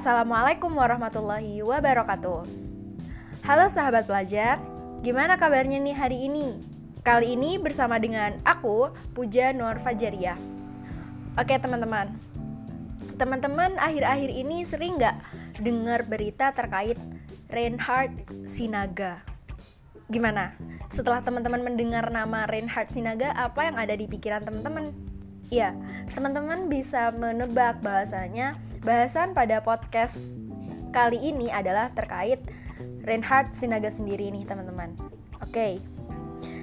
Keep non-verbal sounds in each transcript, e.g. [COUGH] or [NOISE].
Assalamualaikum warahmatullahi wabarakatuh. Halo sahabat pelajar, gimana kabarnya nih hari ini? Kali ini bersama dengan aku, Puja Nur Fajaria. Oke teman-teman, teman-teman akhir-akhir ini sering nggak dengar berita terkait Reinhard Sinaga? Gimana? Setelah teman-teman mendengar nama Reinhard Sinaga, apa yang ada di pikiran teman-teman? Ya, teman-teman bisa menebak bahasanya bahasan pada podcast kali ini adalah terkait Reinhard Sinaga sendiri nih teman-teman. Oke,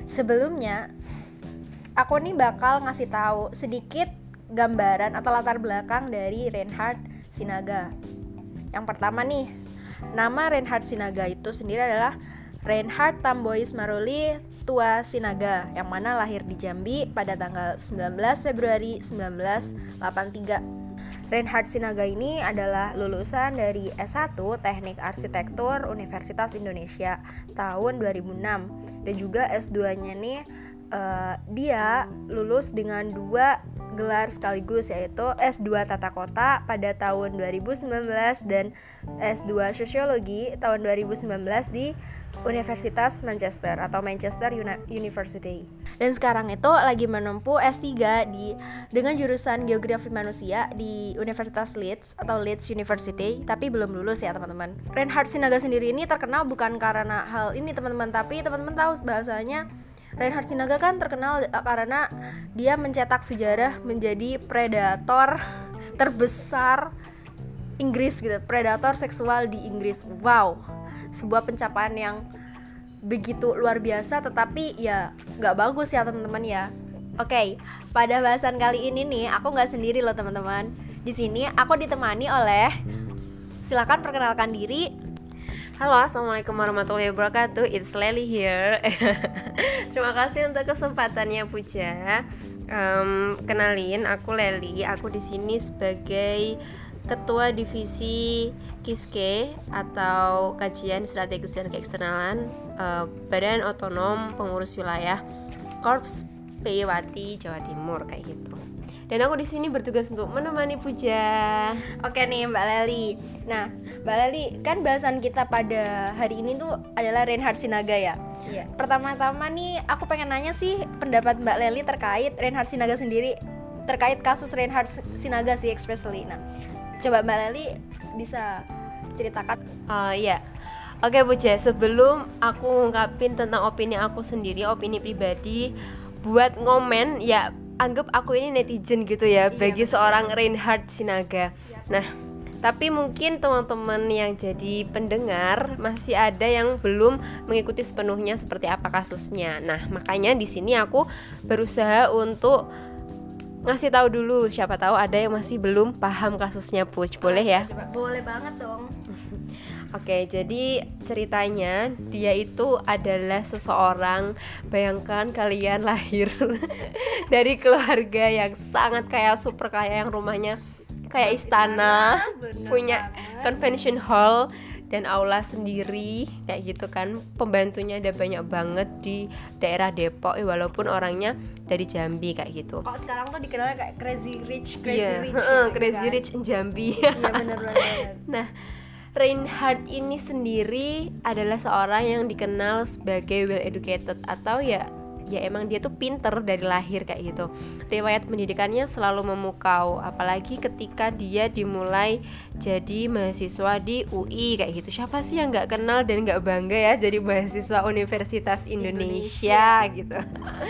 sebelumnya aku nih bakal ngasih tahu sedikit gambaran atau latar belakang dari Reinhard Sinaga. Yang pertama nih, nama Reinhard Sinaga itu sendiri adalah Reinhard Tambois Maruli Tua Sinaga yang mana lahir di Jambi pada tanggal 19 Februari 1983. Reinhard Sinaga ini adalah lulusan dari S1 Teknik Arsitektur Universitas Indonesia tahun 2006 dan juga S2-nya nih uh, dia lulus dengan dua gelar sekaligus yaitu S2 Tata Kota pada tahun 2019 dan S2 Sosiologi tahun 2019 di Universitas Manchester atau Manchester University. Dan sekarang itu lagi menempuh S3 di dengan jurusan Geografi Manusia di Universitas Leeds atau Leeds University, tapi belum lulus ya teman-teman. Reinhard Sinaga sendiri ini terkenal bukan karena hal ini teman-teman, tapi teman-teman tahu bahasanya Reinhard Sinaga kan terkenal karena dia mencetak sejarah menjadi predator terbesar Inggris gitu, predator seksual di Inggris. Wow, sebuah pencapaian yang begitu luar biasa tetapi ya nggak bagus ya teman-teman ya. Oke okay, pada bahasan kali ini nih aku nggak sendiri loh teman-teman. Di sini aku ditemani oleh silakan perkenalkan diri Halo, assalamualaikum warahmatullahi wabarakatuh. It's Lely here. [LAUGHS] Terima kasih untuk kesempatannya Puja. Um, kenalin, aku Lely. Aku di sini sebagai Ketua Divisi KISKE atau Kajian Strategis dan Keeksternalan uh, Badan Otonom Pengurus Wilayah Korps Peyewati Jawa Timur kayak gitu. Dan aku di sini bertugas untuk menemani Puja. Oke nih Mbak Leli. Nah, Mbak Leli kan bahasan kita pada hari ini tuh adalah Reinhard Sinaga ya. Iya. Pertama-tama nih aku pengen nanya sih pendapat Mbak Leli terkait Reinhard Sinaga sendiri terkait kasus Reinhard Sinaga sih especially. Nah, coba Mbak Leli bisa ceritakan uh, ya Oke Bu Jess, sebelum aku ngungkapin tentang opini aku sendiri, opini pribadi buat ngomen ya anggap aku ini netizen gitu ya iya, bagi betul. seorang Reinhard Sinaga. Iya. Nah, tapi mungkin teman-teman yang jadi pendengar masih ada yang belum mengikuti sepenuhnya seperti apa kasusnya. Nah, makanya di sini aku berusaha untuk ngasih tahu dulu siapa tahu ada yang masih belum paham kasusnya Puj boleh ya Coba, boleh banget dong [LAUGHS] Oke, jadi ceritanya dia itu adalah seseorang bayangkan kalian [LAUGHS] lahir dari keluarga yang sangat kaya super kaya yang rumahnya kayak istana, punya convention hall dan aula sendiri kayak gitu kan pembantunya ada banyak banget di daerah Depok ya, walaupun orangnya dari Jambi kayak gitu kok sekarang tuh dikenalnya kayak crazy rich crazy yeah. rich uh, crazy kan? rich Jambi iya benar benar [LAUGHS] nah Reinhard ini sendiri adalah seorang yang dikenal sebagai well educated atau ya ya emang dia tuh pinter dari lahir kayak gitu. Riwayat pendidikannya selalu memukau apalagi ketika dia dimulai jadi mahasiswa di UI kayak gitu. Siapa sih yang nggak kenal dan nggak bangga ya jadi mahasiswa Universitas Indonesia, Indonesia. gitu?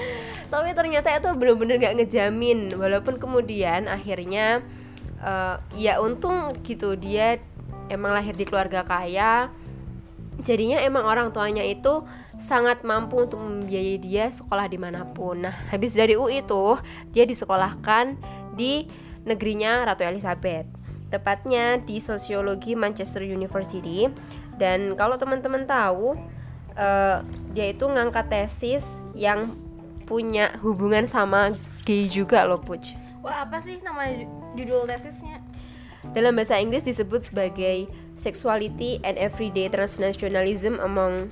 [LAUGHS] Tapi ternyata itu bener-bener nggak ngejamin walaupun kemudian akhirnya uh, ya untung gitu dia emang lahir di keluarga kaya jadinya emang orang tuanya itu sangat mampu untuk membiayai dia sekolah di mana pun. Nah habis dari UI itu dia disekolahkan di negerinya Ratu Elizabeth tepatnya di sosiologi Manchester University. Dan kalau teman-teman tahu uh, dia itu ngangkat tesis yang punya hubungan sama gay juga loh Puj. Wah apa sih nama judul tesisnya dalam bahasa Inggris disebut sebagai Sexuality and Everyday Transnationalism Among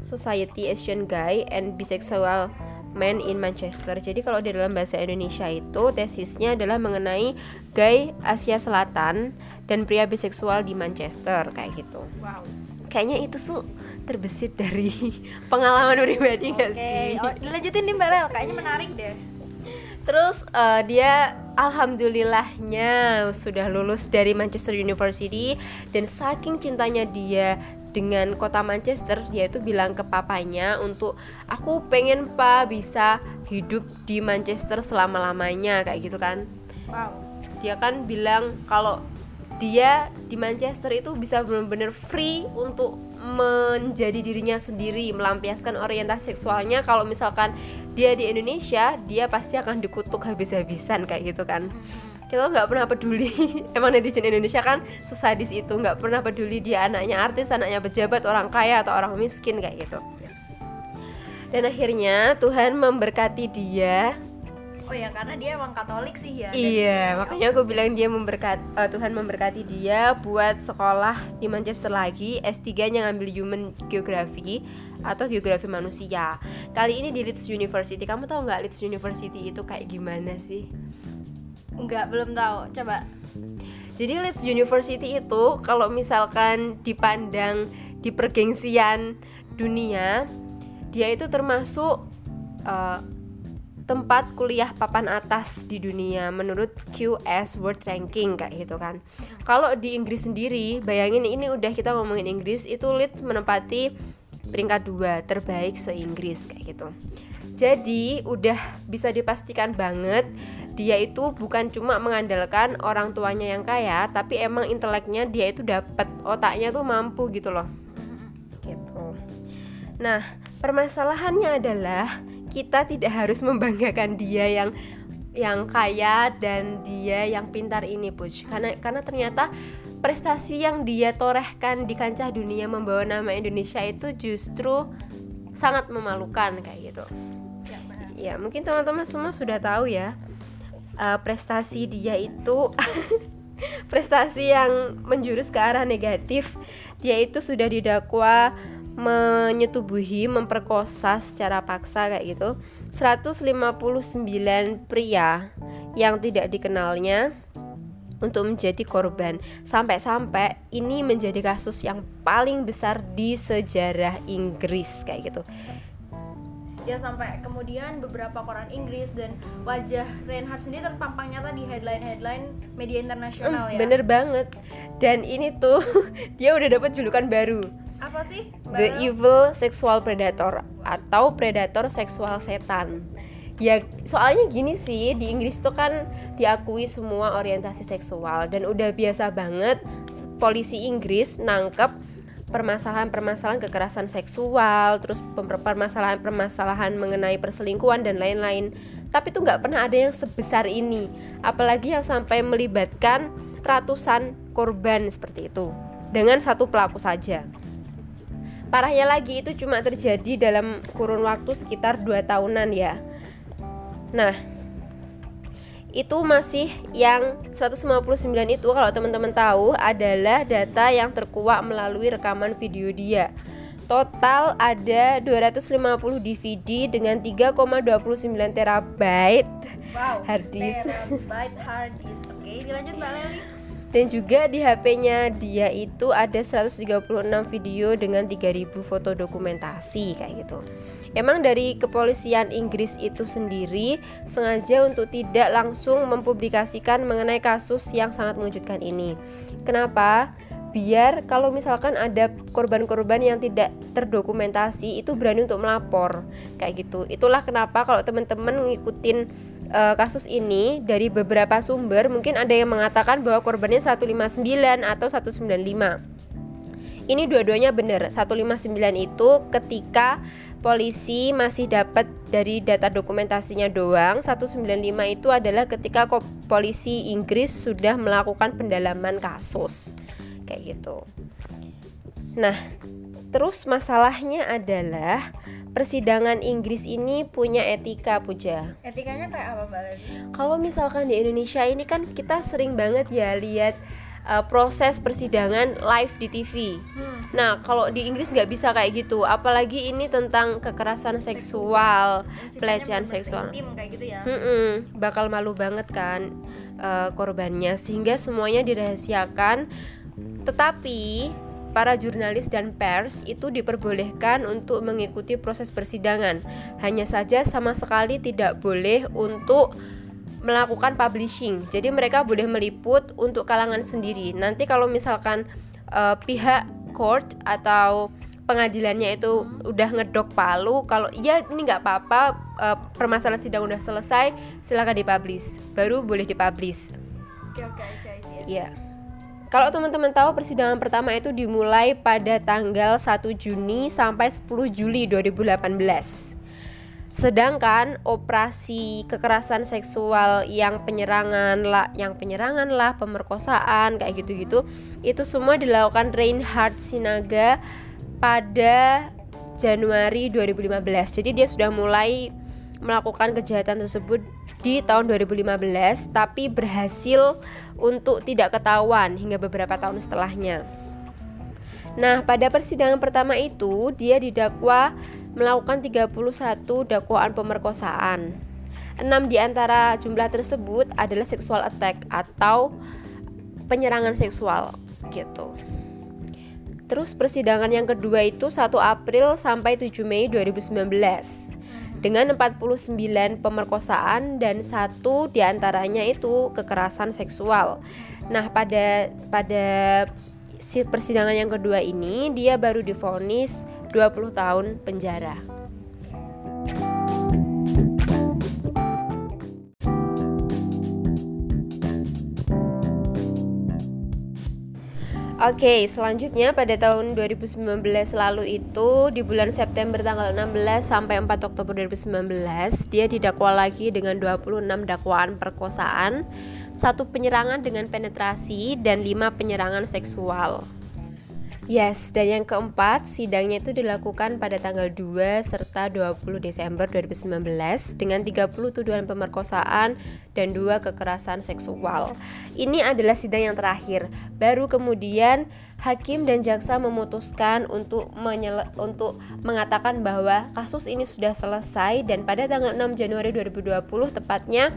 Society Asian Gay and Bisexual Man in Manchester. Jadi kalau di dalam bahasa Indonesia itu tesisnya adalah mengenai gay Asia Selatan dan pria biseksual di Manchester kayak gitu. Wow. Kayaknya itu tuh terbesit dari [LAUGHS] pengalaman pribadi Oke, gak sih? oh, dilanjutin nih Mbak Lel, kayaknya menarik deh. Terus eh, dia alhamdulillahnya sudah lulus dari Manchester University dan saking cintanya dia dengan kota Manchester dia itu bilang ke papanya untuk aku pengen pa bisa hidup di Manchester selama-lamanya kayak gitu kan. Wow. Dia kan bilang kalau dia di Manchester itu bisa benar-benar free untuk menjadi dirinya sendiri, melampiaskan orientasi seksualnya. Kalau misalkan dia di Indonesia, dia pasti akan dikutuk habis-habisan kayak gitu kan. Kita nggak pernah peduli. [LAUGHS] Emang netizen Indonesia kan sesadis itu, nggak pernah peduli dia anaknya artis, anaknya pejabat, orang kaya atau orang miskin kayak gitu. Dan akhirnya Tuhan memberkati dia Oh ya, karena dia emang Katolik sih ya. Iya, makanya aku bilang dia memberkat eh, Tuhan memberkati dia buat sekolah di Manchester lagi. S3-nya ngambil Human Geography atau Geografi Manusia. Kali ini di Leeds University. Kamu tahu nggak Leeds University itu kayak gimana sih? Enggak, belum tahu. Coba. Jadi Leeds University itu kalau misalkan dipandang di pergengsian dunia, dia itu termasuk eh, tempat kuliah papan atas di dunia menurut QS World Ranking kayak gitu kan. Kalau di Inggris sendiri, bayangin ini udah kita ngomongin Inggris, itu Leeds menempati peringkat dua terbaik se-Inggris kayak gitu. Jadi udah bisa dipastikan banget dia itu bukan cuma mengandalkan orang tuanya yang kaya, tapi emang inteleknya dia itu dapat otaknya tuh mampu gitu loh. Gitu. Nah, permasalahannya adalah kita tidak harus membanggakan dia yang yang kaya dan dia yang pintar ini, Push. Karena karena ternyata prestasi yang dia torehkan di kancah dunia membawa nama Indonesia itu justru sangat memalukan kayak gitu. Ya, benar. Ya, mungkin teman-teman semua sudah tahu ya. eh, prestasi dia itu [LAUGHS] prestasi yang menjurus ke arah negatif. Dia itu sudah didakwa menyetubuhi, memperkosa secara paksa kayak gitu. 159 pria yang tidak dikenalnya untuk menjadi korban. Sampai-sampai ini menjadi kasus yang paling besar di sejarah Inggris kayak gitu. Ya sampai kemudian beberapa koran Inggris dan wajah Reinhardt sendiri terpampang nyata di headline-headline media internasional ya. Bener banget. Dan ini tuh [LAUGHS] dia udah dapat julukan baru. Apa sih? The? Evil Sexual Predator atau predator seksual setan. Ya, soalnya gini sih, di Inggris tuh kan diakui semua orientasi seksual dan udah biasa banget polisi Inggris nangkep permasalahan-permasalahan kekerasan seksual, terus permasalahan-permasalahan mengenai perselingkuhan dan lain-lain. Tapi tuh nggak pernah ada yang sebesar ini, apalagi yang sampai melibatkan ratusan korban seperti itu dengan satu pelaku saja. Parahnya lagi itu cuma terjadi dalam kurun waktu sekitar 2 tahunan ya. Nah, itu masih yang 159 itu kalau teman-teman tahu adalah data yang terkuak melalui rekaman video dia. Total ada 250 DVD dengan 3,29 terabyte Wow. hard disk. Terabyte hard disk. Oke, dilanjut Mbak Leli. Dan juga di HP-nya dia itu ada 136 video dengan 3000 foto dokumentasi kayak gitu. Emang dari kepolisian Inggris itu sendiri sengaja untuk tidak langsung mempublikasikan mengenai kasus yang sangat mengejutkan ini. Kenapa? Biar kalau misalkan ada korban-korban yang tidak terdokumentasi itu berani untuk melapor kayak gitu. Itulah kenapa kalau teman-teman ngikutin eh, kasus ini dari beberapa sumber mungkin ada yang mengatakan bahwa korbannya 159 atau 195. Ini dua-duanya benar. 159 itu ketika polisi masih dapat dari data dokumentasinya doang. 195 itu adalah ketika polisi Inggris sudah melakukan pendalaman kasus. Kayak gitu. Nah, terus masalahnya adalah persidangan Inggris ini punya etika, Puja Etikanya kayak apa Mbak kalau misalkan di Indonesia ini kan kita sering banget ya lihat uh, proses persidangan live di TV. Hmm. Nah, kalau di Inggris nggak bisa kayak gitu, apalagi ini tentang kekerasan seksual, pelecehan seksual. kayak gitu ya. Hmm bakal malu banget kan uh, korbannya, sehingga semuanya dirahasiakan. Tetapi para jurnalis dan pers itu diperbolehkan untuk mengikuti proses persidangan. Hanya saja sama sekali tidak boleh untuk melakukan publishing. Jadi mereka boleh meliput untuk kalangan sendiri. Nanti kalau misalkan uh, pihak court atau pengadilannya itu udah ngedok palu kalau iya ini nggak apa-apa uh, permasalahan sidang udah selesai silakan dipublish baru boleh dipublish oke okay, oke okay, iya kalau teman-teman tahu persidangan pertama itu dimulai pada tanggal 1 Juni sampai 10 Juli 2018 Sedangkan operasi kekerasan seksual yang penyerangan lah, yang penyerangan lah, pemerkosaan kayak gitu-gitu, itu semua dilakukan Reinhard Sinaga pada Januari 2015. Jadi dia sudah mulai melakukan kejahatan tersebut di tahun 2015 tapi berhasil untuk tidak ketahuan hingga beberapa tahun setelahnya. Nah, pada persidangan pertama itu dia didakwa melakukan 31 dakwaan pemerkosaan. Enam di antara jumlah tersebut adalah sexual attack atau penyerangan seksual gitu. Terus persidangan yang kedua itu 1 April sampai 7 Mei 2019 dengan 49 pemerkosaan dan satu di antaranya itu kekerasan seksual. Nah pada pada persidangan yang kedua ini dia baru difonis 20 tahun penjara. Oke, okay, selanjutnya pada tahun 2019 lalu itu di bulan September tanggal 16 sampai 4 Oktober 2019 dia didakwa lagi dengan 26 dakwaan perkosaan satu penyerangan dengan penetrasi, dan lima penyerangan seksual. Yes, dan yang keempat, sidangnya itu dilakukan pada tanggal 2 serta 20 Desember 2019 dengan 30 tuduhan pemerkosaan dan dua kekerasan seksual. Ini adalah sidang yang terakhir. Baru kemudian hakim dan jaksa memutuskan untuk untuk mengatakan bahwa kasus ini sudah selesai dan pada tanggal 6 Januari 2020 tepatnya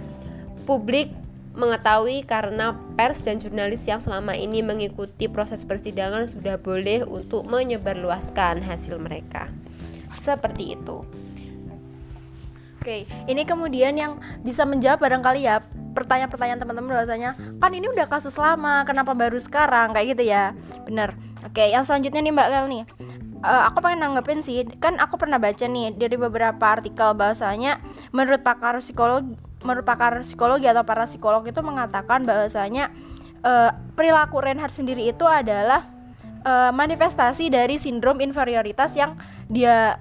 publik mengetahui karena pers dan jurnalis yang selama ini mengikuti proses persidangan sudah boleh untuk menyebarluaskan hasil mereka. Seperti itu. Oke, ini kemudian yang bisa menjawab barangkali ya pertanyaan-pertanyaan teman-teman bahwasanya kan ini udah kasus lama, kenapa baru sekarang kayak gitu ya. Bener. Oke, yang selanjutnya nih Mbak Lel nih. Uh, aku pengen nanggepin sih, kan aku pernah baca nih dari beberapa artikel bahwasanya menurut pakar psikologi menurut pakar psikologi atau para psikolog itu mengatakan bahwasanya uh, perilaku Reinhardt sendiri itu adalah uh, manifestasi dari sindrom inferioritas yang dia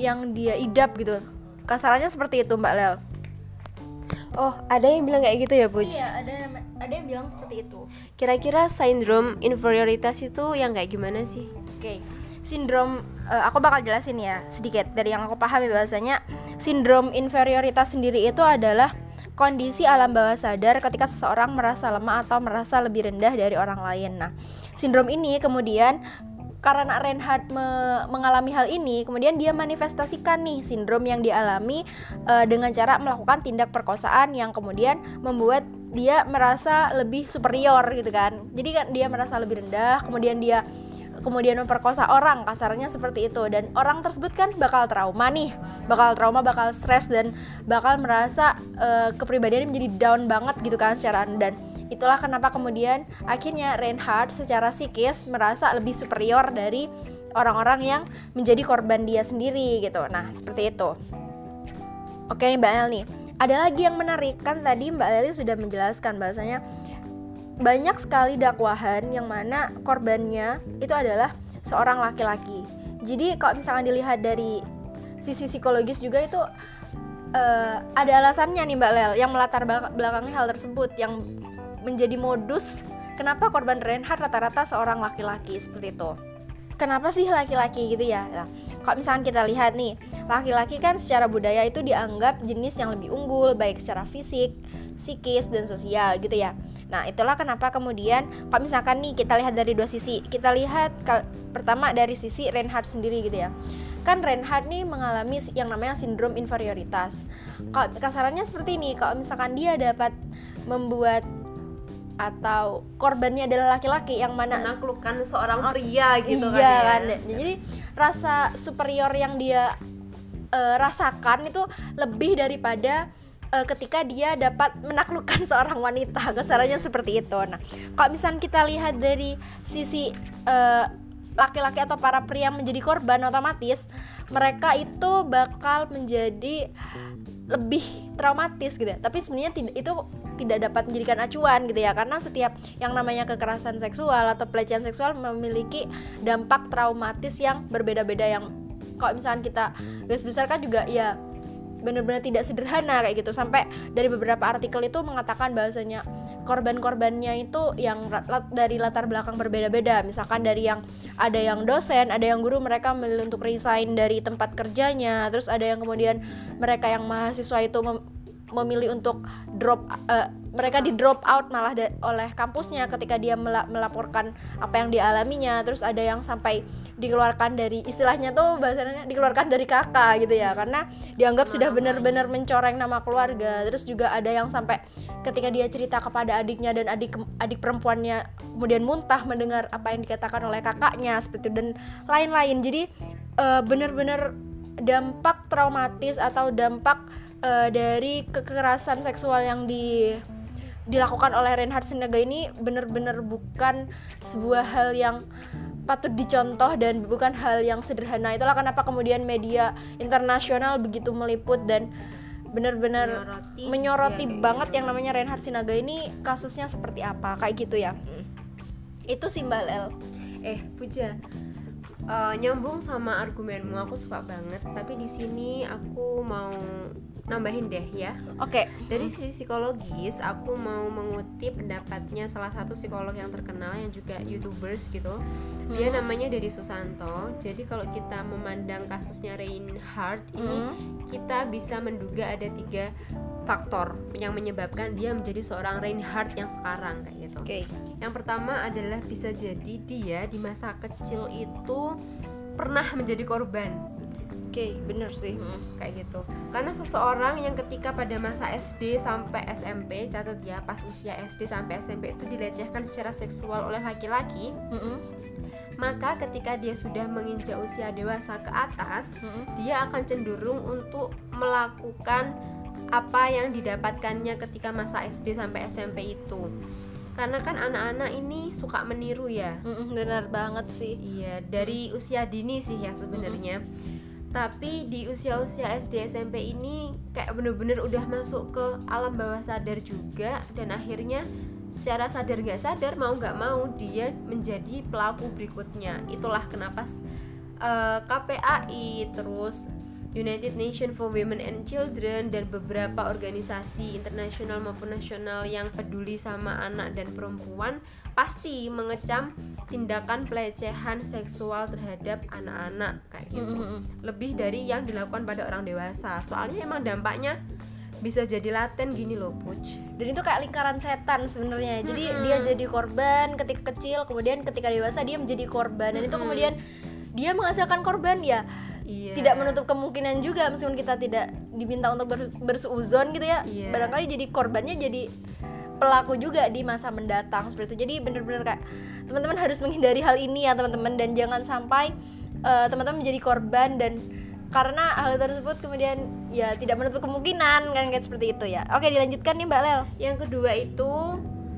yang dia idap gitu. Kasarannya seperti itu Mbak Lel. Oh, ada yang bilang kayak gitu ya, Buj? Iya, ada ada yang bilang seperti itu. Kira-kira sindrom inferioritas itu yang kayak gimana sih? Oke. Okay sindrom uh, aku bakal jelasin ya sedikit dari yang aku pahami bahwasanya sindrom inferioritas sendiri itu adalah kondisi alam bawah sadar ketika seseorang merasa lemah atau merasa lebih rendah dari orang lain. Nah, sindrom ini kemudian karena Reinhardt me mengalami hal ini, kemudian dia manifestasikan nih sindrom yang dialami uh, dengan cara melakukan tindak perkosaan yang kemudian membuat dia merasa lebih superior gitu kan. Jadi kan dia merasa lebih rendah, kemudian dia kemudian memperkosa orang kasarnya seperti itu. Dan orang tersebut kan bakal trauma nih. Bakal trauma bakal stres dan bakal merasa uh, kepribadiannya menjadi down banget gitu kan secara dan itulah kenapa kemudian akhirnya Reinhardt secara psikis merasa lebih superior dari orang-orang yang menjadi korban dia sendiri gitu. Nah seperti itu. Oke nih Mbak El nih ada lagi yang menarik. Kan tadi Mbak Leli sudah menjelaskan bahasanya banyak sekali dakwahan yang mana korbannya itu adalah seorang laki-laki. Jadi kalau misalnya dilihat dari sisi psikologis juga itu uh, ada alasannya nih Mbak Lel yang melatar belakangnya hal tersebut yang menjadi modus kenapa korban Reinhardt rata-rata seorang laki-laki seperti itu. Kenapa sih laki-laki gitu ya? Nah, kalau misalkan kita lihat nih laki-laki kan secara budaya itu dianggap jenis yang lebih unggul baik secara fisik psikis dan sosial gitu ya. Nah itulah kenapa kemudian kalau misalkan nih kita lihat dari dua sisi. Kita lihat pertama dari sisi Reinhardt sendiri gitu ya. Kan Reinhardt nih mengalami yang namanya sindrom inferioritas. Kalau kasarannya seperti ini kalau misalkan dia dapat membuat atau korbannya adalah laki-laki yang mana menaklukkan seorang pria gitu iya, kan ya. kan. Jadi rasa superior yang dia uh, rasakan itu lebih daripada uh, ketika dia dapat menaklukkan [LAUGHS] seorang wanita. Kesarannya seperti itu. Nah kalau misalnya kita lihat dari sisi uh, laki-laki atau para pria menjadi korban otomatis mereka itu bakal menjadi lebih traumatis gitu ya. Tapi sebenarnya itu tidak dapat menjadikan acuan gitu ya. Karena setiap yang namanya kekerasan seksual atau pelecehan seksual memiliki dampak traumatis yang berbeda-beda yang kalau misalnya kita garis besar kan juga ya benar-benar tidak sederhana kayak gitu. Sampai dari beberapa artikel itu mengatakan bahwasanya korban-korbannya itu yang dari latar belakang berbeda-beda. Misalkan dari yang ada yang dosen ada yang guru mereka memilih untuk resign dari tempat kerjanya terus ada yang kemudian mereka yang mahasiswa itu memilih untuk drop uh, mereka di drop out malah oleh kampusnya ketika dia melaporkan apa yang dialaminya. Terus ada yang sampai dikeluarkan dari istilahnya tuh bahasanya dikeluarkan dari kakak gitu ya. Karena dianggap sudah benar-benar mencoreng nama keluarga. Terus juga ada yang sampai ketika dia cerita kepada adiknya dan adik adik perempuannya kemudian muntah mendengar apa yang dikatakan oleh kakaknya seperti itu dan lain-lain. Jadi uh, benar-benar dampak traumatis atau dampak uh, dari kekerasan seksual yang di dilakukan oleh Reinhard Sinaga ini benar-benar bukan sebuah hal yang patut dicontoh dan bukan hal yang sederhana. Itulah kenapa kemudian media internasional begitu meliput dan benar-benar menyoroti, menyoroti ya, banget yang namanya Reinhard Sinaga ini kasusnya seperti apa kayak gitu ya. Itu Simbal L. Eh, Puja. Uh, nyambung sama argumenmu aku suka banget, tapi di sini aku mau nambahin deh ya. Oke. Okay. Dari sisi psikologis, aku mau mengutip pendapatnya salah satu psikolog yang terkenal yang juga youtubers gitu. Dia hmm. namanya Dedi Susanto. Jadi kalau kita memandang kasusnya Reinhardt ini, hmm. kita bisa menduga ada tiga faktor yang menyebabkan dia menjadi seorang Reinhardt yang sekarang kayak gitu. Oke. Okay. Yang pertama adalah bisa jadi dia di masa kecil itu pernah menjadi korban okay, bener sih. Hmm, kayak gitu. Karena seseorang yang ketika pada masa SD sampai SMP catat ya pas usia SD sampai SMP itu dilecehkan secara seksual oleh laki-laki hmm. maka ketika dia sudah menginjak usia dewasa ke atas hmm. dia akan cenderung untuk melakukan apa yang didapatkannya ketika masa SD sampai SMP itu. Karena kan anak-anak ini suka meniru ya. Benar banget sih. Iya dari usia dini sih ya sebenarnya tapi di usia-usia SD SMP ini kayak bener-bener udah masuk ke alam bawah sadar juga dan akhirnya secara sadar nggak sadar mau nggak mau dia menjadi pelaku berikutnya. Itulah kenapa uh, eh, KPAI terus United Nations for Women and Children dan beberapa organisasi internasional maupun nasional yang peduli sama anak dan perempuan pasti mengecam tindakan pelecehan seksual terhadap anak-anak kayak gitu. Mm -hmm. Lebih dari yang dilakukan pada orang dewasa. Soalnya emang dampaknya bisa jadi laten gini loh puch dan itu kayak lingkaran setan sebenarnya jadi -hmm. dia jadi korban ketika kecil kemudian ketika dewasa dia menjadi korban dan -hmm. itu kemudian dia menghasilkan korban ya iya. tidak menutup kemungkinan juga meskipun kita tidak diminta untuk bersuuzon gitu ya. Iya. barangkali jadi korbannya jadi pelaku juga di masa mendatang seperti itu. Jadi bener-bener kayak teman-teman harus menghindari hal ini ya teman-teman. Dan jangan sampai uh, teman-teman menjadi korban dan karena hal tersebut kemudian ya tidak menutup kemungkinan kan kayak seperti itu ya. Oke dilanjutkan nih mbak Lel. Yang kedua itu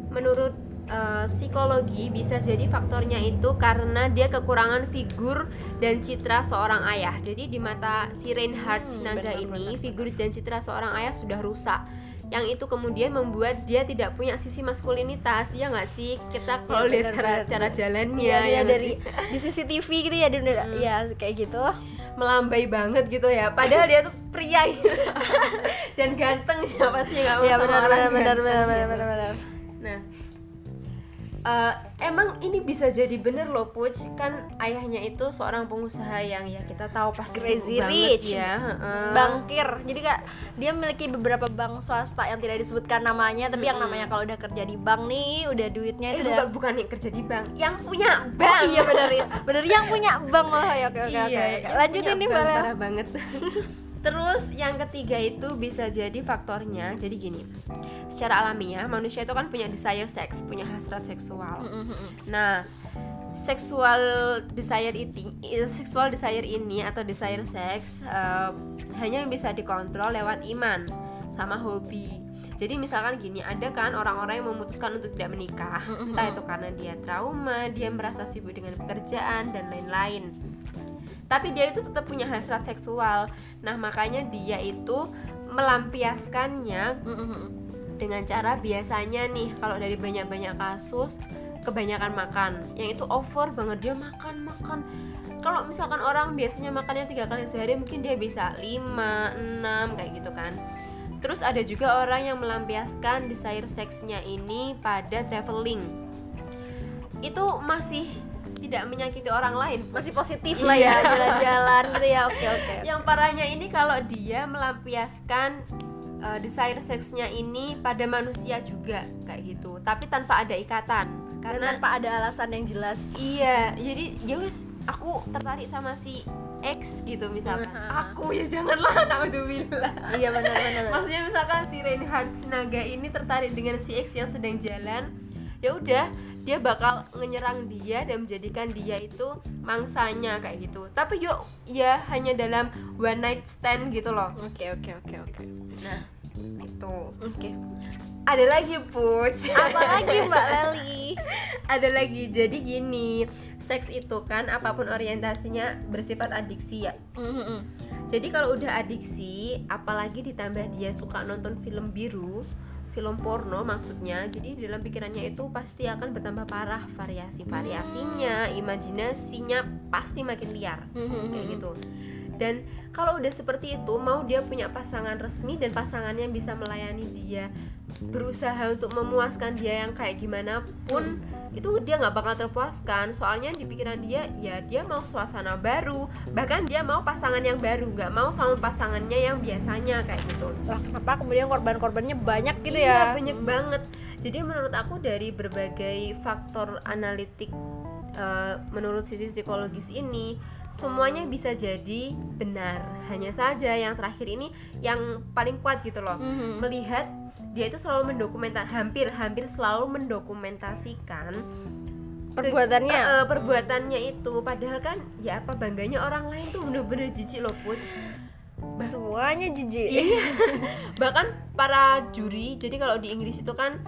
menurut uh, psikologi bisa jadi faktornya itu karena dia kekurangan figur dan citra seorang ayah. Jadi di mata si Reinhard hmm, Naga ini benar, figur dan citra seorang ayah sudah rusak yang itu kemudian membuat dia tidak punya sisi maskulinitas ya nggak sih kita kalau ya, lihat cara bener. cara jalannya ya, ya dari di CCTV gitu ya di, hmm. ya kayak gitu melambai banget gitu ya padahal dia tuh pria gitu. [LAUGHS] dan ganteng siapa sih nggak mau ya, benar, benar, benar, benar, benar, benar, benar. nah uh, emang ini bisa jadi bener loh Puc kan ayahnya itu seorang pengusaha yang ya kita tahu pasti Crazy rich. ya heeh. Bankir. Jadi kak dia memiliki beberapa bank swasta yang tidak disebutkan namanya, tapi yang namanya kalau udah kerja di bank nih, udah duitnya eh itu bukan udah bukan yang kerja di bank yang punya Oh, bank iya bener. Bener yang punya bank malah ya. Oke oke oke. Iya, Lanjutin nih Mbak banget [LAUGHS] Terus yang ketiga itu bisa jadi faktornya Jadi gini. Secara alamiah manusia itu kan punya desire sex Punya hasrat seksual. Nah seksual desire ini seksual desire ini atau desire sex eh, hanya bisa dikontrol lewat iman sama hobi. Jadi misalkan gini ada kan orang-orang yang memutuskan untuk tidak menikah. Entah itu karena dia trauma dia merasa sibuk dengan pekerjaan dan lain-lain tapi dia itu tetap punya hasrat seksual. Nah makanya dia itu melampiaskannya dengan cara biasanya nih kalau dari banyak-banyak kasus kebanyakan makan. Yang itu over banget dia makan makan. Kalau misalkan orang biasanya makannya tiga kali sehari mungkin dia bisa 5, 6 kayak gitu kan. Terus ada juga orang yang melampiaskan desire seksnya ini pada traveling. Itu masih tidak menyakiti orang lain Masih positif lah ya jalan-jalan gitu ya. Oke oke. yang parahnya ini kalau dia melampiaskan uh, desire seksnya ini pada manusia juga kayak gitu tapi tanpa ada ikatan Dan karena tanpa ada alasan yang jelas. iya jadi ya wes aku tertarik sama si X gitu misalkan Nah. aku ya janganlah naudzubillah Iya benar benar. maksudnya misalkan si Reinhard Sinaga ini tertarik dengan si X yang sedang jalan ya udah dia bakal ngenyerang dia dan menjadikan dia itu mangsanya kayak gitu tapi yuk ya hanya dalam one night stand gitu loh Oke oke oke oke. nah itu Oke. ada lagi puc Apa lagi Mbak [LAUGHS] Leli? ada lagi jadi gini seks itu kan apa pun orientasinya bersifat adiksi ya Mhm. jadi kalau udah adiksi apalagi ditambah dia suka nonton film biru film porno maksudnya jadi di dalam pikirannya itu pasti akan bertambah parah variasi variasinya imajinasinya pasti makin liar Mhm. kayak gitu dan kalau udah seperti itu mau dia punya pasangan resmi dan pasangannya bisa melayani dia berusaha untuk memuaskan dia yang kayak gimana pun itu dia nggak bakal terpuaskan. Soalnya di pikiran dia ya dia mau suasana baru bahkan dia mau pasangan yang baru nggak mau sama pasangannya yang biasanya kayak gitu. Lah kenapa kemudian korban-korbannya banyak gitu iya ya? banyak banget. Jadi menurut aku dari berbagai faktor analitik eh, menurut sisi psikologis ini semuanya bisa jadi benar hanya saja yang terakhir ini yang paling kuat gitu loh Mhm. melihat dia itu selalu mendokumentasi hampir hampir selalu mendokumentasikan Perbuatannya. ke- eh, perbuatannya itu padahal kan ya apa bangganya orang lain tuh bener-bener jijik loh puc Semuanya jijik. Iya. [LAUGHS] bahkan para juri jadi kalau di Inggris itu kan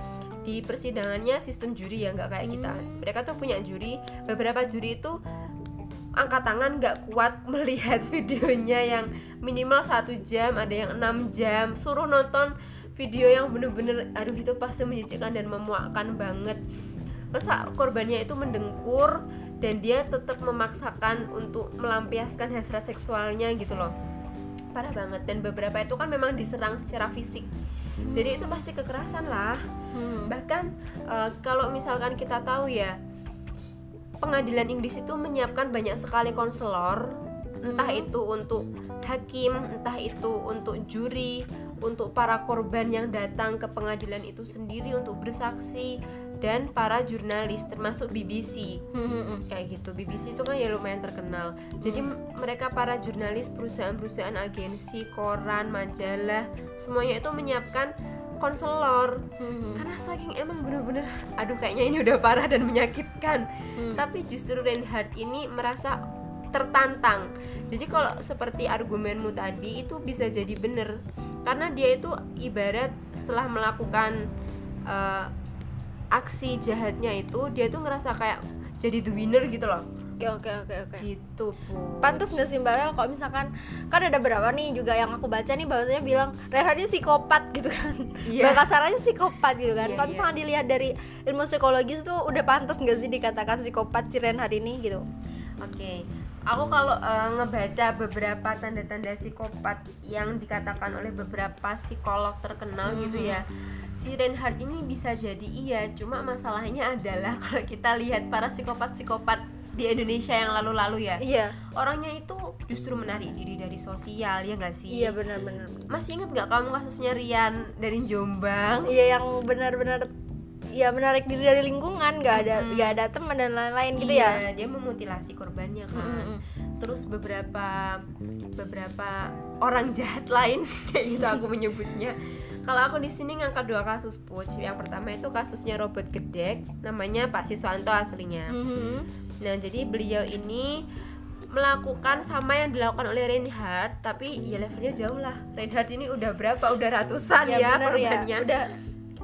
di persidangannya sistem juri ya nggak kayak kita mereka tuh punya juri beberapa juri itu angkat tangan nggak kuat [LAUGHS] melihat videonya yang minimal satu jam ada yang enam jam. Suruh nonton video yang bener-bener aduh itu pasti menjijikkan dan memuakkan banget. Masa korbannya itu mendengkur dan dia tetap memaksakan untuk melampiaskan hasrat seksualnya gitu loh. Parah banget. Dan beberapa itu kan memang diserang secara fisik. Jadi itu pasti kekerasan lah. Hmm. bahkan eh, kalau misalkan kita tahu ya pengadilan Inggris itu menyiapkan banyak sekali konselor. Entah itu untuk hakim entah itu untuk juri untuk para korban yang datang ke pengadilan itu sendiri untuk bersaksi dan para jurnalis termasuk BBC Mhm. kayak gitu. BBC itu kan ya lumayan terkenal. Jadi m- mereka para jurnalis perusahaan-perusahaan agensi koran majalah semuanya itu menyiapkan konselor. Mhm. karena saking emang bener-bener aduh kayaknya ini udah parah dan menyakitkan. Hmm. tapi justru Reinhardt ini merasa tertantang. Jadi kalau seperti argumenmu tadi itu bisa jadi bener. Karena dia itu ibarat setelah melakukan eh, aksi jahatnya itu dia tuh ngerasa kayak jadi the winner gitu loh Oke oke oke oke. gitu bu Pantes gak sih Mbak Lel kalau misalkan kan ada berapa nih juga yang aku baca nih bahwasanya bilang Reinhard ini psikopat [LAUGHS] gitu kan. Iya. Bahasa kasarnya psikopat gitu kan. Iya, kalau iya. misalkan dilihat dari ilmu psikologis tuh udah pantas gak sih dikatakan psikopat si Reinhard ini gitu. Oke, aku kalau uh, ngebaca beberapa tanda-tanda psikopat yang dikatakan oleh beberapa psikolog terkenal hmm. gitu ya si Reinhardt ini bisa jadi iya cuma masalahnya adalah [LAUGHS] kalau kita lihat para psikopat-psikopat di Indonesia yang lalu-lalu ya? Iya. Orangnya itu justru menarik diri dari sosial ya nggak sih? Iya benar-benar masih inget nggak kamu kasusnya Rian dari Jombang? Iya yang benar-benar ya menarik diri dari lingkungan nggak ada hmm. ada teman dan lain-lain gitu ya? Iya, dia memutilasi korbannya kan. Hmm. terus beberapa beberapa orang jahat lain [LAUGHS] kayak gitu aku menyebutnya. Kalau aku di sini ngangkat dua kasus puc yang pertama itu kasusnya Robert Gedek namanya Pak Siswanto aslinya. -hmm. Nah jadi beliau ini melakukan sama yang dilakukan oleh Reinhardt tapi ya levelnya jauh lah. Reinhardt ini udah berapa? Udah ratusan ya, ya, ya. korbannya ya. udah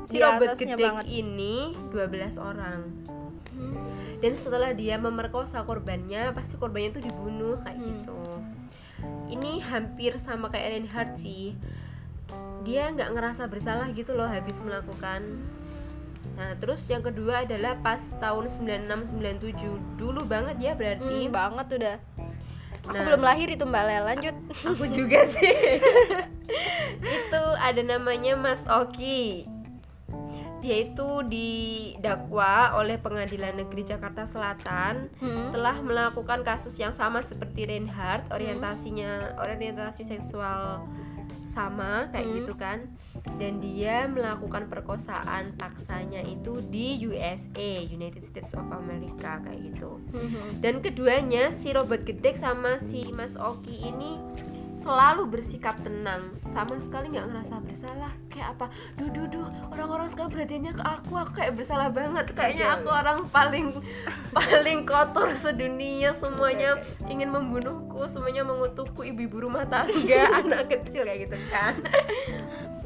si Robert Gedek ini 12 orang. Dan setelah dia memerkosa korbannya pasti korbannya itu dibunuh kayak hmm. gitu. Ini hampir sama kayak Reinhardt sih. Dia nggak ngerasa bersalah gitu loh habis melakukan Nah, terus yang kedua adalah pas tahun 9697. Dulu banget ya berarti. Hmm, banget udah. Aku nah, belum lahir itu Mbak Lela, lanjut. Aku juga [LAUGHS] sih. itu ada namanya Mas Oki dia itu didakwa oleh Pengadilan Negeri Jakarta Selatan hmm. telah melakukan kasus yang sama seperti Reinhardt orientasinya hmm. orientasi seksual sama kayak hmm. gitu kan dan dia melakukan perkosaan paksanya itu di USA United States of America kayak gitu. Hmm. dan keduanya si Robert Gedek sama si Mas Oki ini selalu bersikap tenang. Sama sekali nggak ngerasa bersalah kayak apa duh duh duh orang-orang sekarang perhatiannya ke aku aku kayak bersalah banget. Kayaknya aku orang paling [LAUGHS] paling kotor sedunia. Semuanya ingin membunuhku semuanya mengutukku ibu-ibu rumah tangga [LAUGHS] anak kecil kayak gitu kan [LAUGHS]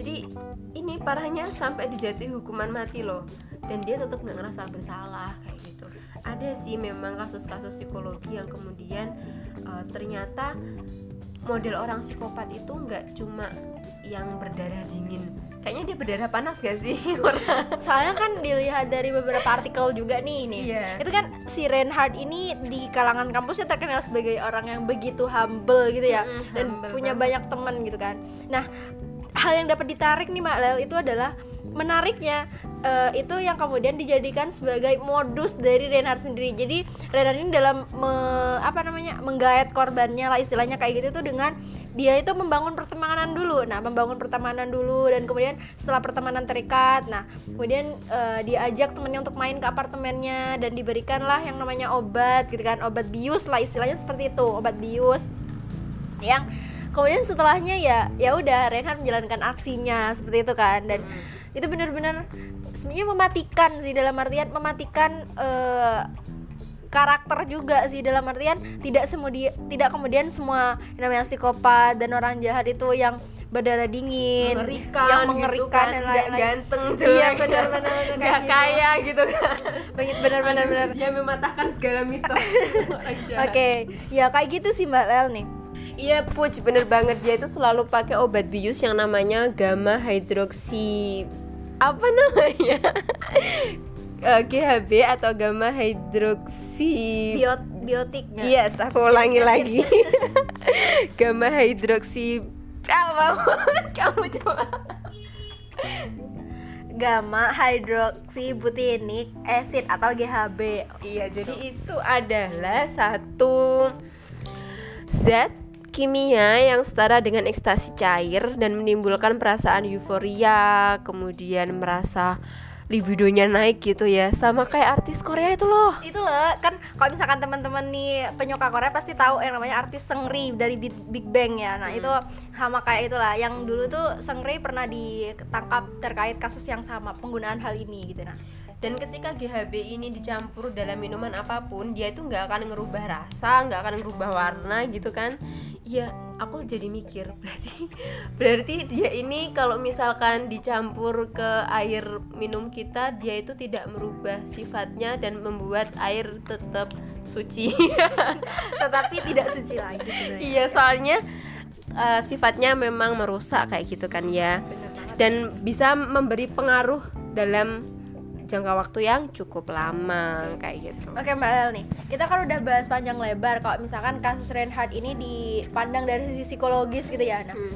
jadi ini parahnya sampai dijatuhi hukuman mati loh. Dan dia tetap nggak ngerasa bersalah kayak gitu. Ada sih memang kasus-kasus psikologi yang kemudian uh, ternyata model orang psikopat itu nggak cuma yang berdarah dingin. Kayaknya dia berdarah panas gak sih? [LAUGHS] Soalnya kan dilihat dari beberapa artikel juga nih nih yeah. itu kan si Reinhardt ini di kalangan kampusnya terkenal sebagai orang yang begitu humble gitu ya. Mm, dan punya banyak teman gitu kan. Nah hal yang dapat ditarik nih Mbak Lel itu adalah menariknya uh, itu yang kemudian dijadikan sebagai modus dari Renard sendiri. Jadi Renard ini dalam me, apa namanya menggait korbannya lah istilahnya kayak gitu tuh dengan dia itu membangun pertemanan dulu. Nah, membangun pertemanan dulu dan kemudian setelah pertemanan terikat, nah kemudian uh, diajak temennya untuk main ke apartemennya dan diberikanlah yang namanya obat gitu kan, obat bius lah istilahnya seperti itu, obat bius yang kemudian setelahnya ya ya udah Reinhard menjalankan aksinya seperti itu kan. Dan hmm. itu benar-benar sebenarnya mematikan sih dalam artian mematikan uh, karakter juga sih. Dalam artian tidak semua tidak kemudian semua yang namanya psikopat dan orang jahat itu yang berdarah dingin mengerikan yang mengerikan gitu kan, dan lain-lain. ganteng iya, jelek. iya benar-benar nggak gitu. kaya gitu kan. Benar-benar benar yang mematahkan segala mitos. [LAUGHS] Oke okay. ya kayak gitu sih mbak Lel nih Iya Puj, bener banget dia itu selalu pakai obat bius yang namanya gamma hidroksi apa namanya uh, [LAUGHS] eh, GHB atau gamma hidroksi Biot biotik Yes, aku ulangi lagi. [LAUGHS] gamma hidroksi apa? Kamu coba. Gamma hidroksibutinic acid atau GHB. Iya, jadi itu adalah satu zat kimia yang setara dengan ekstasi cair dan menimbulkan perasaan euforia, kemudian merasa libidonya naik gitu ya. Sama kayak artis Korea itu loh. Itu loh kan kalau misalkan teman-teman nih penyuka Korea pasti tahu yang namanya artis Seungri dari Big Bang ya. Nah hmm. itu sama kayak itulah. Yang dulu tuh Seungri pernah ditangkap terkait kasus yang sama penggunaan hal ini gitu. Nah dan ketika GHB ini dicampur dalam minuman apa pun dia itu nggak akan ngerubah rasa nggak akan ngerubah warna gitu kan. Ya aku jadi mikir [LAUGHS] berarti berarti dia ini kalau misalkan dicampur ke air minum kita dia itu tidak merubah sifatnya dan membuat air tetap suci. [LAUGHS] Tetapi tidak suci lagi sebenarnya. Iya soalnya uh, sifatnya memang merusak kayak gitu kan ya. Dan bisa memberi pengaruh dalam jangka waktu yang cukup lama kayak gitu. Oke Mbak Lel nih, kita kan udah bahas panjang lebar kalau misalkan kasus Reinhardt ini dipandang dari sisi psikologis gitu ya. Nah, Hmm.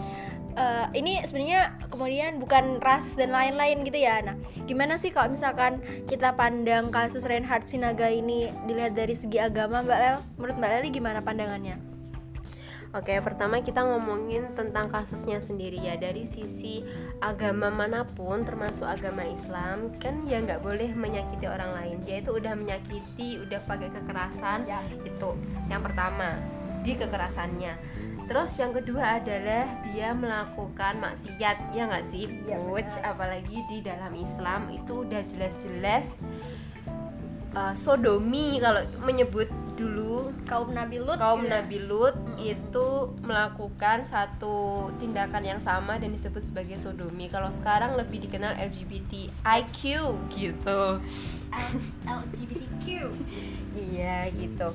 eh, ini sebenarnya kemudian bukan rasis dan lain-lain gitu ya. Nah, gimana sih kalau misalkan kita pandang kasus Reinhardt Sinaga ini dilihat dari segi agama Mbak Lel? Menurut Mbak Leli gimana pandangannya? Oke, pertama kita ngomongin tentang kasusnya sendiri ya dari sisi agama mana pun, termasuk agama Islam, kan ya nggak boleh menyakiti orang lain. Dia itu udah menyakiti, udah pakai kekerasan, Ya. itu yang pertama di kekerasannya. Terus yang kedua adalah dia melakukan maksiat, ya nggak sih, Coach? benar. Apalagi di dalam Islam itu udah jelas-jelas uh, sodomi kalau menyebut dulu Kaum Nabi Lut kaum ya? Nabi Lut itu melakukan satu tindakan yang sama dan disebut sebagai sodomi. Kalau sekarang lebih dikenal LGBTIQ gitu. LGBTQ. Iya gitu.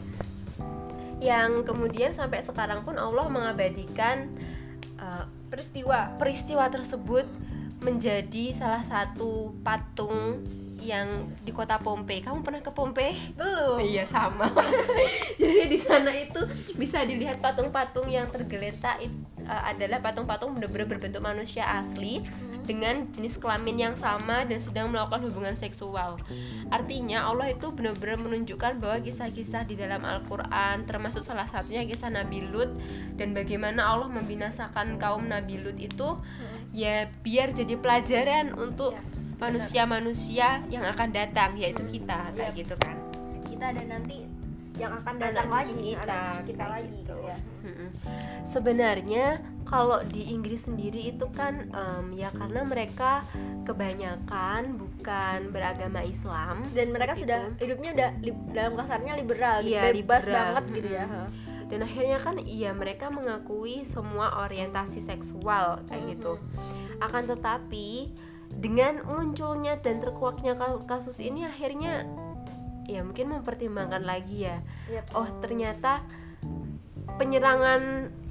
Yang kemudian sampai sekarang pun Allah mengabadikan uh, Peristiwa peristiwa tersebut menjadi salah satu patung yang di kota Pompei. Kamu pernah ke Pompei? belum. Iya sama. [LAUGHS] Jadi di sana itu bisa dilihat patung-patung yang tergeletak it- uh, adalah patung-patung benar-benar berbentuk manusia asli dengan jenis kelamin yang sama dan sedang melakukan hubungan seksual. Artinya Allah itu benar-benar menunjukkan bahwa kisah-kisah di dalam Al-Qur'an termasuk salah satunya kisah Nabi Lut dan bagaimana Allah membinasakan kaum Nabi Lut itu ya biar jadi pelajaran untuk manusia-manusia yang akan datang yaitu kita kayak Yap. gitu kan. Kita ada nanti yang akan Anak datang cucu lagi kita, anak kita lagi gitu. gitu ya. Sebenarnya kalau di Inggris sendiri itu kan em, ya karena mereka kebanyakan bukan beragama Islam dan mereka seperti sudah itu. hidupnya udah li- dalam kasarnya liberal gitu, Iya, bebas liberal. banget gitu ya Mm-mm. dan akhirnya kan iya mereka mengakui semua orientasi seksual kayak gitu akan tetapi dengan munculnya dan terkuaknya ka- kasus ini akhirnya ya mungkin mempertimbangkan lagi ya. Yap. oh ternyata penyerangan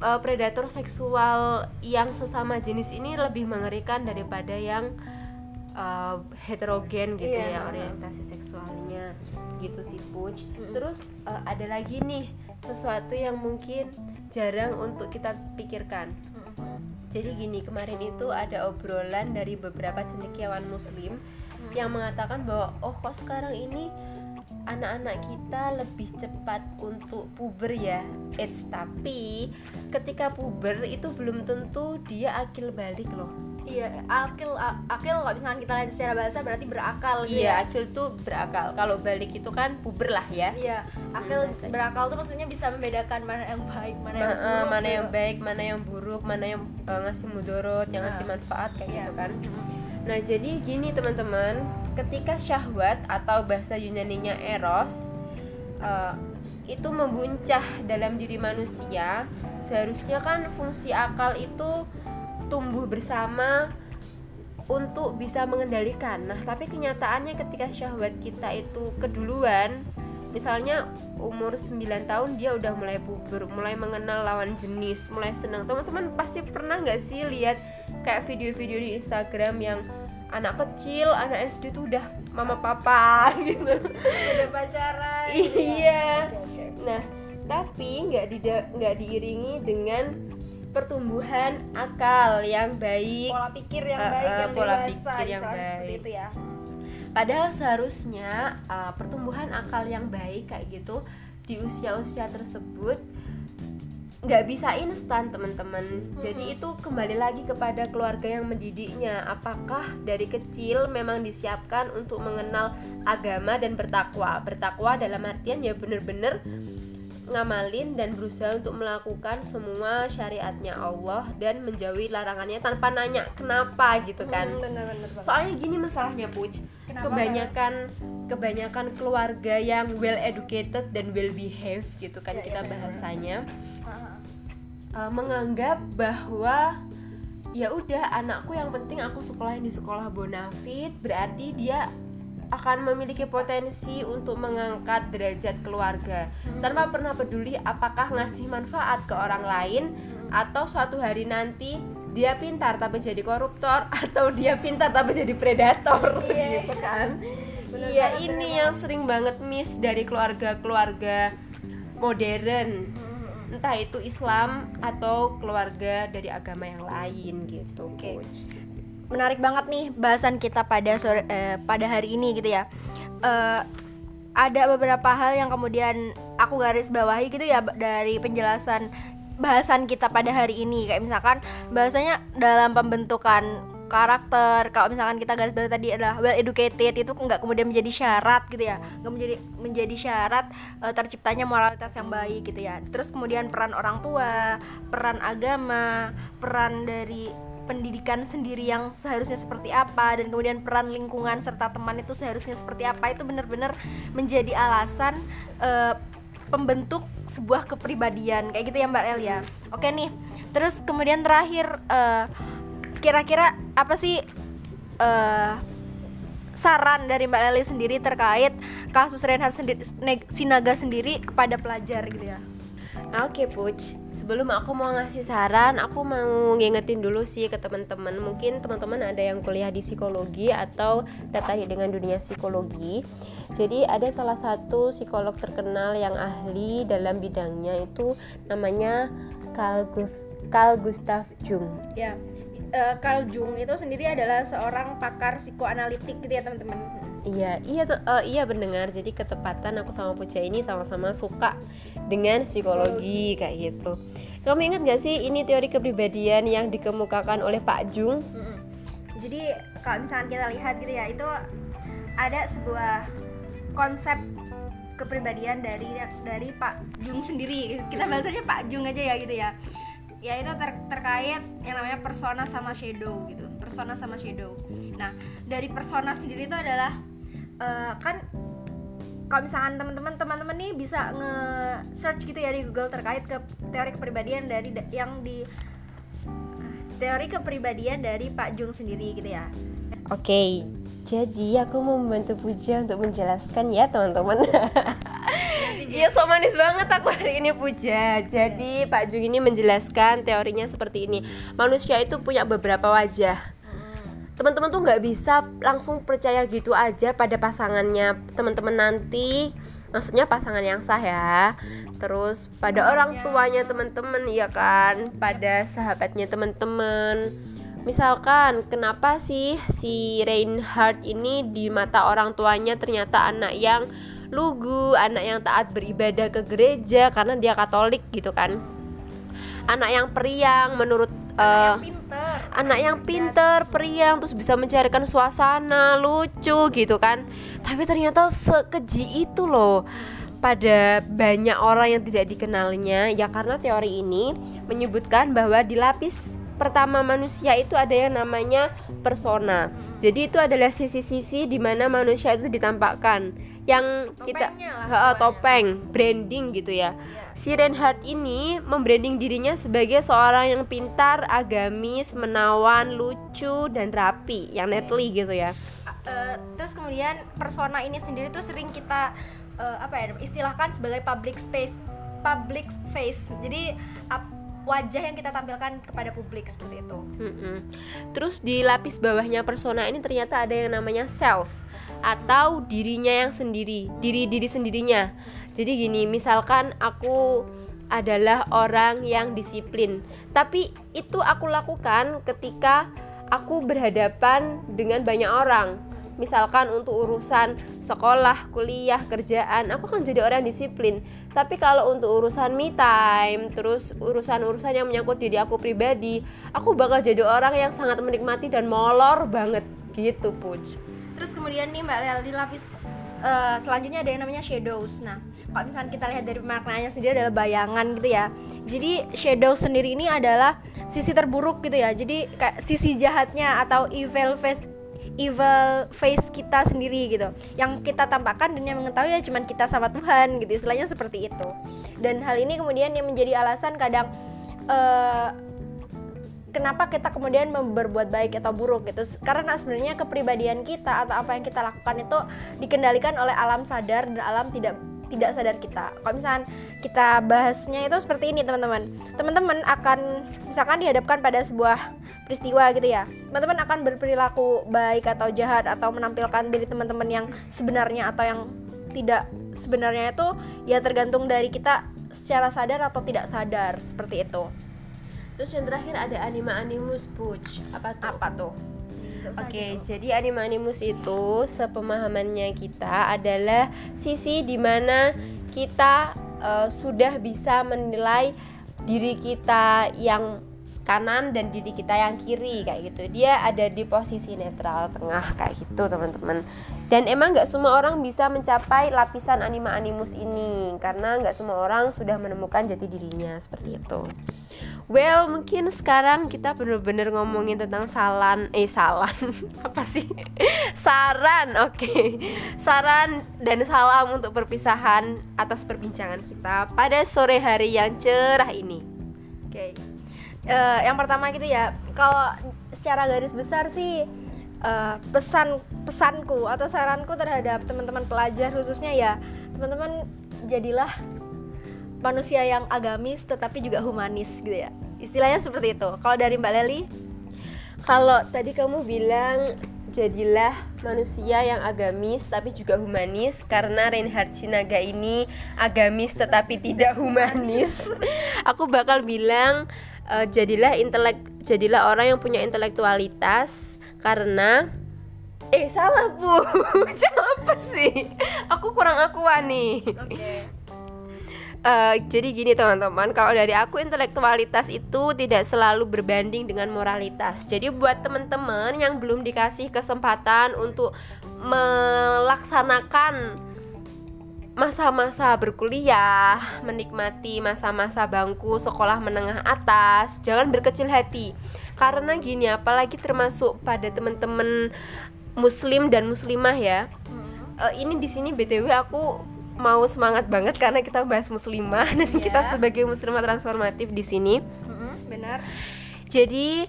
eh, predator seksual yang sesama jenis ini lebih mengerikan daripada yang eh, heterogen gitu Iya, ya orientasi seksualnya. Gitu sih Puj. Mm-mm. terus eh, ada lagi nih sesuatu yang mungkin jarang untuk kita pikirkan jadi gini kemarin itu ada obrolan dari beberapa cendekiawan muslim yang mengatakan bahwa oh kok sekarang ini anak-anak kita lebih cepat untuk puber ya? Eits, tapi ketika puber itu belum tentu dia akil balik loh iya akil akil kalau misalkan kita lihat secara bahasa berarti berakal gitu iya ya akil tuh berakal kalau balik itu kan puber lah ya iya akil Hmm, berakal tuh maksudnya bisa membedakan mana yang baik mana Ma- yang buruk mana yang gitu. baik mana yang buruk mana yang eh, ngasih mudorot yang Ah. ngasih manfaat kayak Iya. gitu kan nah jadi gini teman-teman ketika syahwat atau bahasa Yunaninya eros eh, itu membuncah dalam diri manusia seharusnya kan fungsi akal itu tumbuh bersama untuk bisa mengendalikan. Nah, tapi kenyataannya ketika syahwat kita itu keduluan, misalnya umur 9 tahun dia udah mulai puber, mulai mengenal lawan jenis, mulai senang. Teman-teman pasti pernah nggak sih lihat kayak video-video di Instagram yang anak kecil, anak SD tuh udah mama papa [LAUGHS] gitu. udah pacaran ya. Iya. Nah, tapi nggak dida- nggak diiringi dengan pertumbuhan akal yang baik. pola pikir yang baik eh, yang pola dewasa pikir yang misalnya seperti baik. itu ya Padahal seharusnya uh, pertumbuhan akal yang baik kayak gitu di usia-usia tersebut nggak bisa instan teman-teman. Jadi itu kembali lagi kepada keluarga yang mendidiknya. Apakah dari kecil memang disiapkan untuk mengenal agama dan bertakwa? Bertakwa dalam artian ya bener-bener ngamalin dan berusaha untuk melakukan semua syariatnya Allah dan menjauhi larangannya tanpa nanya kenapa gitu kan. Hmm, bener-bener banget. Soalnya gini masalahnya Puj Kenapa? Kebanyakan kebanyakan keluarga yang well educated dan well behaved gitu kan Ya, ya, kita benar. bahasanya Ah, uh, menganggap bahwa ya udah anakku yang penting aku sekolahin di sekolah bonafit berarti dia akan memiliki potensi untuk mengangkat derajat keluarga Hmm. tanpa pernah peduli apakah ngasih manfaat ke orang lain Hmm. atau suatu hari nanti dia pintar tapi jadi koruptor [LAUGHS] atau dia pintar tapi jadi predator Iya. gitu kan Bener iya banget, ini bener yang sering banget miss dari keluarga-keluarga modern entah itu Islam atau keluarga dari agama yang lain gitu Oke. Coach. Menarik banget nih bahasan kita pada sore eh, pada hari ini gitu ya. Eh, ada beberapa hal yang kemudian aku garis bawahi gitu ya dari penjelasan bahasan kita pada hari ini. Kayak misalkan bahasanya dalam pembentukan karakter kalau misalkan kita garis bawahi tadi adalah well educated itu nggak kemudian menjadi syarat gitu ya. Nggak menjadi menjadi syarat eh, terciptanya moralitas yang baik gitu ya. Terus kemudian peran orang tua peran agama peran dari pendidikan sendiri yang seharusnya seperti apa dan kemudian peran lingkungan serta teman itu seharusnya seperti apa itu benar-benar menjadi alasan eh, pembentuk sebuah kepribadian kayak gitu ya Mbak El ya. Oke nih. Terus kemudian terakhir eh, kira-kira apa sih eh, saran dari Mbak Leli sendiri terkait kasus Reinhard sendi- Neg- Sinaga sendiri kepada pelajar gitu ya? Oke Puch, sebelum aku mau ngasih saran, aku mau ngingetin dulu sih ke teman-teman. Mungkin teman-teman ada yang kuliah di psikologi atau tertarik dengan dunia psikologi. Jadi ada salah satu psikolog terkenal yang ahli dalam bidangnya itu namanya Carl, Gus- Carl Gustav Jung. Ya, eh, Carl Jung itu sendiri adalah seorang pakar psikoanalitik gitu ya teman-teman. Iya, iya tuh, eh, iya pendengar. Jadi ketepatan aku sama Puja ini sama-sama suka dengan psikologi kayak gitu. Kamu ingat gak sih ini teori kepribadian yang dikemukakan oleh Pak Jung? Mm-mm. Jadi kalau misalkan kita lihat gitu ya itu ada sebuah konsep kepribadian dari dari Pak Jung sendiri. Kita bahasanya Pak Jung aja ya gitu ya. Ya itu ter- terkait yang namanya persona sama shadow gitu. Persona sama shadow. Nah dari persona sendiri itu adalah eh, kan kalau misalkan teman-teman teman-teman nih bisa nge search gitu ya di Google terkait ke teori kepribadian dari da- yang di teori kepribadian dari Pak Jung sendiri gitu ya. Oke, jadi aku mau membantu Puja untuk menjelaskan ya teman-teman. [LAUGHS] Iya, so manis banget aku hari ini Puja. Jadi Pak Jung ini menjelaskan teorinya seperti ini. Manusia itu punya beberapa wajah. teman-teman tuh nggak bisa langsung percaya gitu aja pada pasangannya teman-teman nanti maksudnya pasangan yang sah ya terus pada orang tuanya teman-teman ya kan pada sahabatnya teman-teman misalkan kenapa sih si Reinhard ini di mata orang tuanya ternyata anak yang lugu anak yang taat beribadah ke gereja karena dia Katolik gitu kan anak yang periang menurut eh, Pinter. anak yang pinter, periang, terus bisa mencarikan suasana lucu gitu kan. Tapi ternyata sekeji itu loh pada banyak orang yang tidak dikenalnya ya karena teori ini menyebutkan bahwa di lapis pertama manusia itu ada yang namanya persona. Jadi itu adalah sisi-sisi di mana manusia itu ditampakkan yang kita lah istilahnya. topeng, branding gitu ya. Si Reinhardt ini membranding dirinya sebagai seorang yang pintar, agamis, menawan, lucu dan rapi, yang netly gitu ya. Eh, terus kemudian persona ini sendiri tuh sering kita eh, apa ya istilahkan sebagai public space public face jadi ap- wajah yang kita tampilkan kepada publik seperti itu Mm-mm. Terus di lapis bawahnya persona ini ternyata ada yang namanya self atau dirinya yang sendiri, diri diri sendirinya. Jadi gini, misalkan aku adalah orang yang disiplin, tapi itu aku lakukan ketika aku berhadapan dengan banyak orang. Misalkan untuk urusan sekolah, kuliah, kerjaan, aku akan jadi orang yang disiplin. Tapi kalau untuk urusan me time, terus urusan-urusan yang menyangkut diri aku pribadi, aku bakal jadi orang yang sangat menikmati dan molor banget gitu, Puj. Terus kemudian nih mbak Lel di lapis eh, selanjutnya ada yang namanya shadows. Nah kalau misalnya kita lihat dari maknanya sendiri adalah bayangan gitu ya. Jadi shadow sendiri ini adalah sisi terburuk gitu ya. Jadi kayak sisi jahatnya atau evil face evil face kita sendiri gitu. Yang kita tampakkan dan yang mengetahui ya cuman kita sama Tuhan gitu istilahnya seperti itu. Dan hal ini kemudian yang menjadi alasan kadang eh, kenapa kita kemudian berbuat baik atau buruk gitu. Karena sebenarnya kepribadian kita atau apa yang kita lakukan itu dikendalikan oleh alam sadar dan alam tidak tidak sadar kita. Kalau misalkan kita bahasnya itu seperti ini teman-teman. Teman-teman akan misalkan dihadapkan pada sebuah peristiwa gitu ya. Teman-teman akan berperilaku baik atau jahat atau menampilkan diri teman-teman yang sebenarnya atau yang tidak sebenarnya itu ya tergantung dari kita secara sadar atau tidak sadar seperti itu terus yang terakhir ada anima animus puch apa tuh? Apa tuh? Oke, okay, jadi anima animus itu sepemahamannya kita adalah sisi di mana kita uh, sudah bisa menilai diri kita yang kanan dan diri kita yang kiri kayak gitu. Dia ada di posisi netral tengah kayak gitu teman-teman. Dan emang nggak semua orang bisa mencapai lapisan anima animus ini karena nggak semua orang sudah menemukan jati dirinya seperti itu. Well mungkin sekarang kita bener-bener ngomongin tentang salan eh salan. [LAUGHS] Apa sih? Saran oke. Okay. saran dan salam untuk perpisahan atas perbincangan kita pada sore hari yang cerah ini. Oke. okay uh, yang pertama gitu ya kalau secara garis besar sih uh, pesan pesanku atau saranku terhadap teman-teman pelajar khususnya ya teman-teman jadilah manusia yang agamis tetapi juga humanis gitu ya. Istilahnya seperti itu. Kalau dari Mbak Leli? Kalau tadi kamu bilang jadilah manusia yang agamis tapi juga humanis karena Reinhard Sinaga ini agamis tetapi tidak humanis. [LAUGHS] Aku bakal bilang uh, jadilah intelek jadilah orang yang punya intelektualitas karena eh salah bu. [LAUGHS] Apa sih? Aku kurang akuan nih. Okay. uh, eh, jadi gini teman-teman kalau dari aku intelektualitas itu tidak selalu berbanding dengan moralitas. Jadi buat teman-teman yang belum dikasih kesempatan untuk melaksanakan masa-masa berkuliah, menikmati masa-masa bangku sekolah menengah atas, jangan berkecil hati. Karena gini, apalagi termasuk pada teman-teman muslim dan muslimah ya. Uh, ini di sini BTW aku mau semangat banget karena kita bahas muslimah [LAUGHS] dan yeah. kita sebagai muslimah transformatif di sini. Mm-hmm, benar. Jadi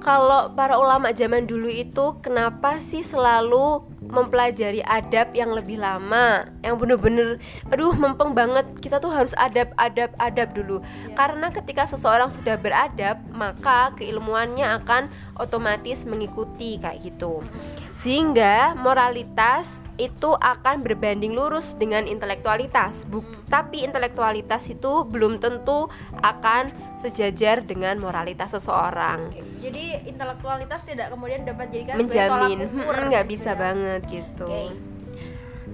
kalau para ulama zaman dulu itu kenapa sih selalu mempelajari adab yang lebih lama? Yang bener-bener aduh mempeng banget. Kita tuh harus adab adab adab dulu. Yeah. karena ketika seseorang sudah beradab maka keilmuannya akan otomatis mengikuti kayak gitu sehingga moralitas itu akan berbanding lurus dengan intelektualitas. Buk tapi intelektualitas itu belum tentu akan sejajar dengan moralitas seseorang. Jadi intelektualitas tidak kemudian dapat jadikan menjamin. nggak bisa ya. banget gitu.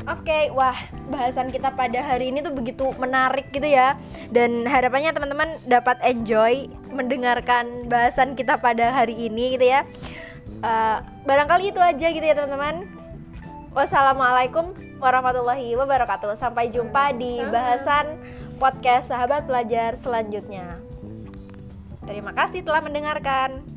Oke, okay, wah bahasan kita pada hari ini tuh begitu menarik gitu ya. Dan harapannya teman-teman dapat enjoy mendengarkan bahasan kita pada hari ini gitu ya uh, Barangkali itu aja gitu ya teman-teman. Wassalamualaikum warahmatullahi wabarakatuh. Sampai jumpa di bahasan podcast sahabat pelajar selanjutnya. Terima kasih telah mendengarkan